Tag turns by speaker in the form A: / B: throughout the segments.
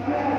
A: Yeah.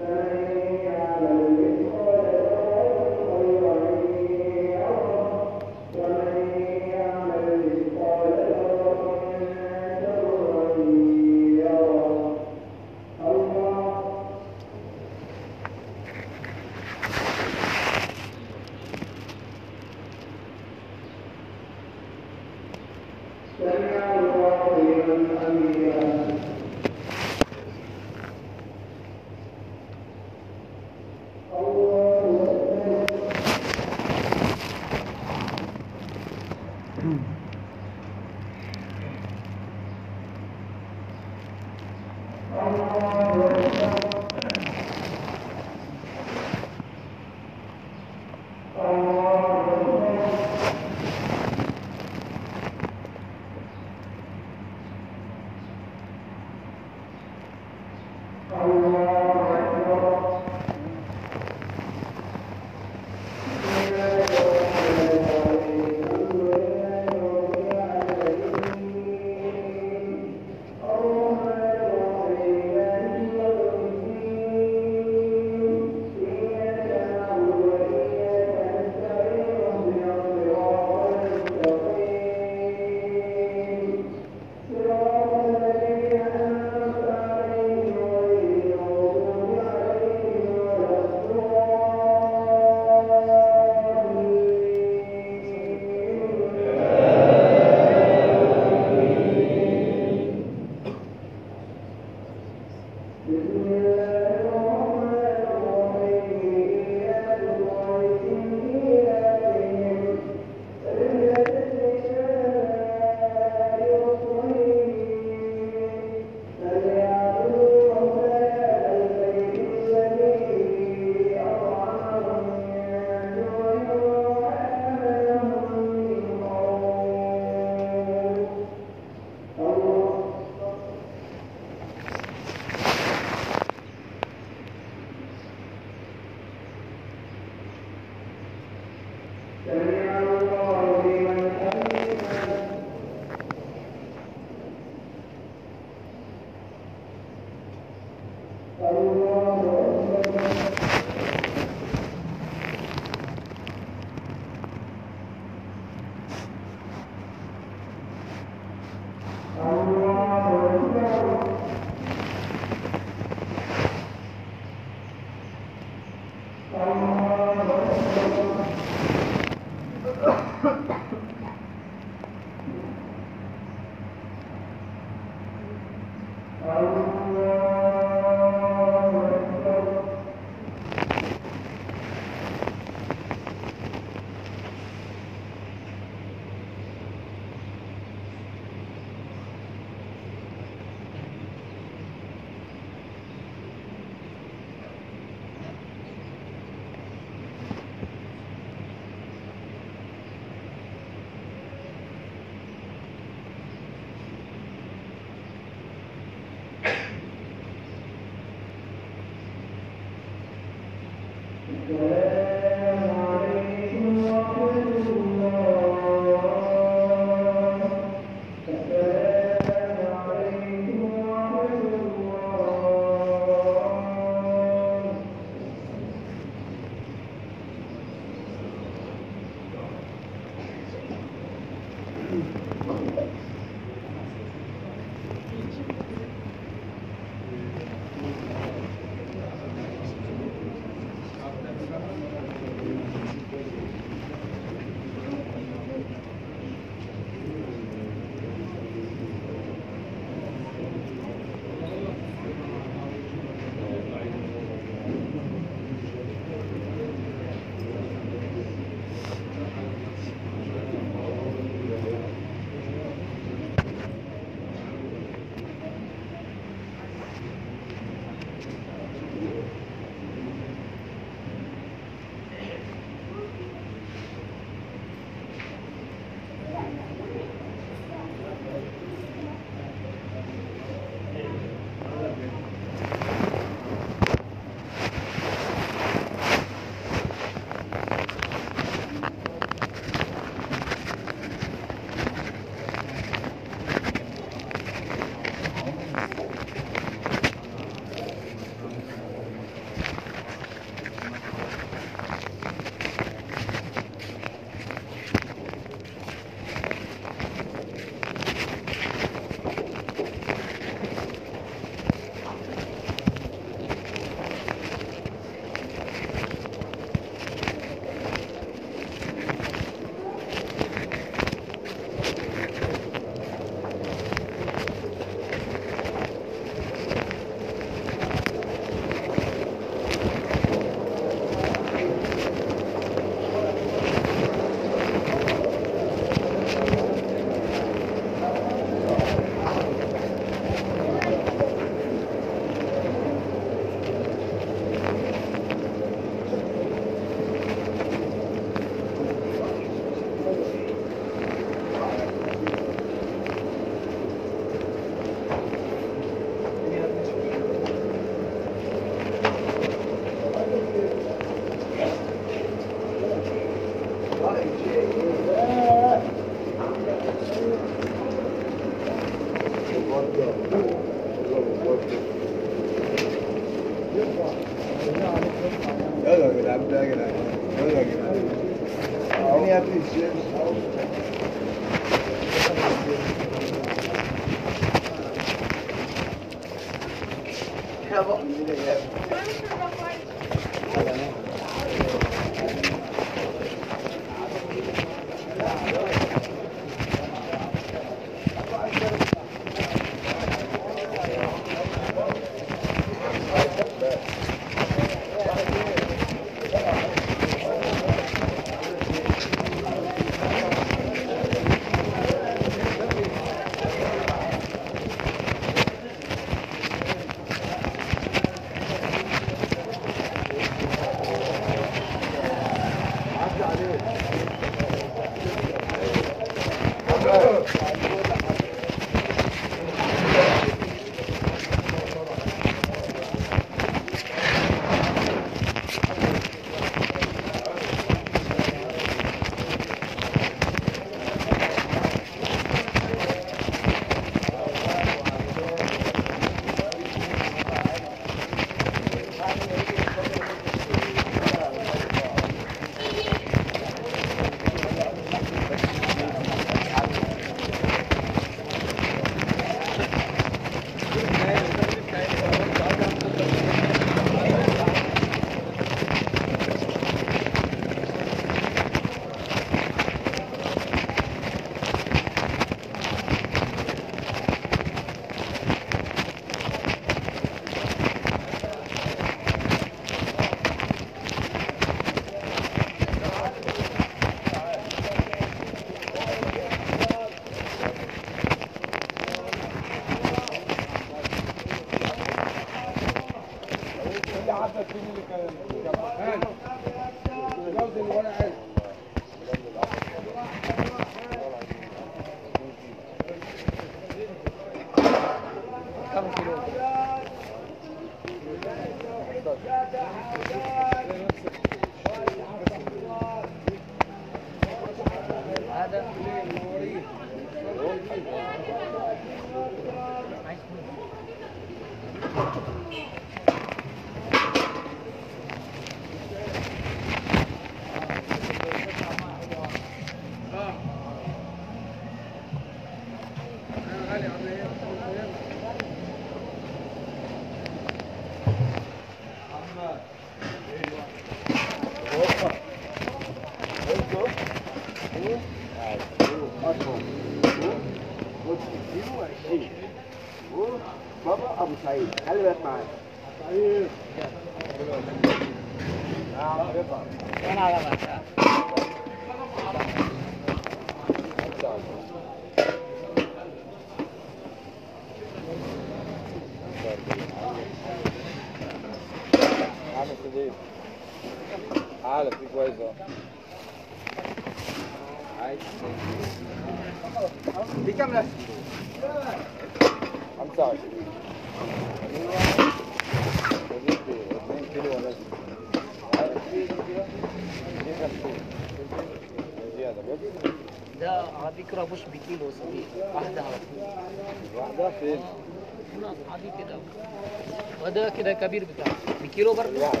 A: وده كده كبير بتاعه. بكيلو برضه؟
B: الواحدة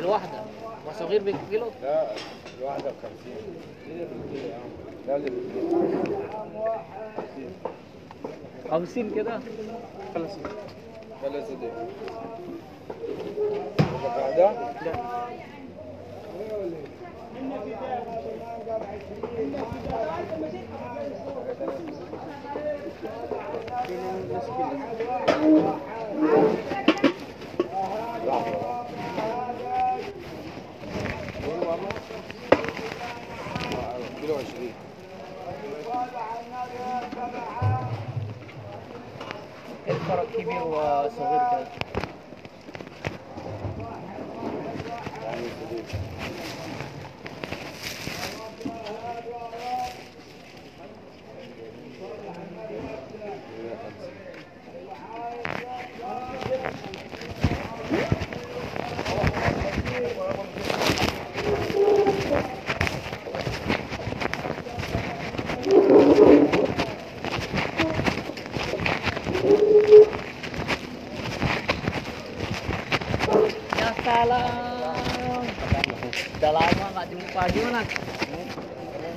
A: الواحدة وصغير بكيلو؟
B: لا الواحدة ب 50 لا اللي بالكيلو
A: 50 كده؟ خلاص
B: ثلاث دي واحدة؟
A: لا.
B: كيلو 20
A: الفرق كبير وصغير كده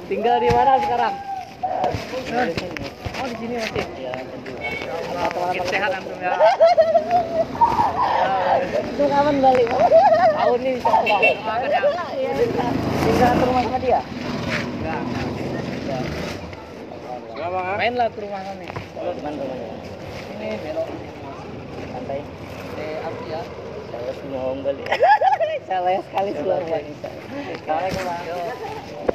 A: Tinggal di mana sekarang? Oh di sini masih. Ya, Makin sehat antum ya.
C: Itu kapan balik?
A: Tahun ini insya Allah. Doakan ya.
C: Tinggal ke rumah sama dia?
A: Enggak. Mainlah ke rumah kami. Ini belok.
C: Santai.
A: Eh, apa ya?
C: Saya ngomong balik. Saya sekali keluar wanita.
A: Waalaikumsalam.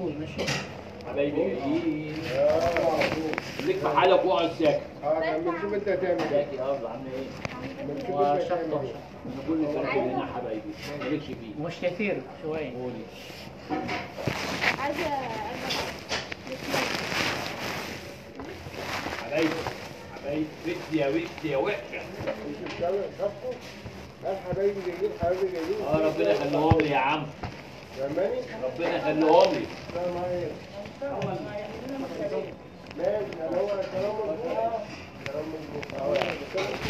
A: طول ماشي؟
D: حبايبي جايين ليك في حالك واقعد ساكت.
B: آه لما تشوف انت هتعمل إيه
D: ساكت آه عم
B: إيه
D: أنا كل فرق هنا حبايبي. مالكش فيه؟
A: مش كثير شوي.
D: قولي. حبايبي حبايبي ودي يا ودي يا وحشه
B: شفقه قال حبايبي جايين حبايبي جايين.
D: آه ربنا يخليهم لي يا عم.
B: فاهماني؟
D: ربنا يخليهم لي
B: ماشي يعني هو كلام مظبوط كلام مظبوط أهو يعني خدمة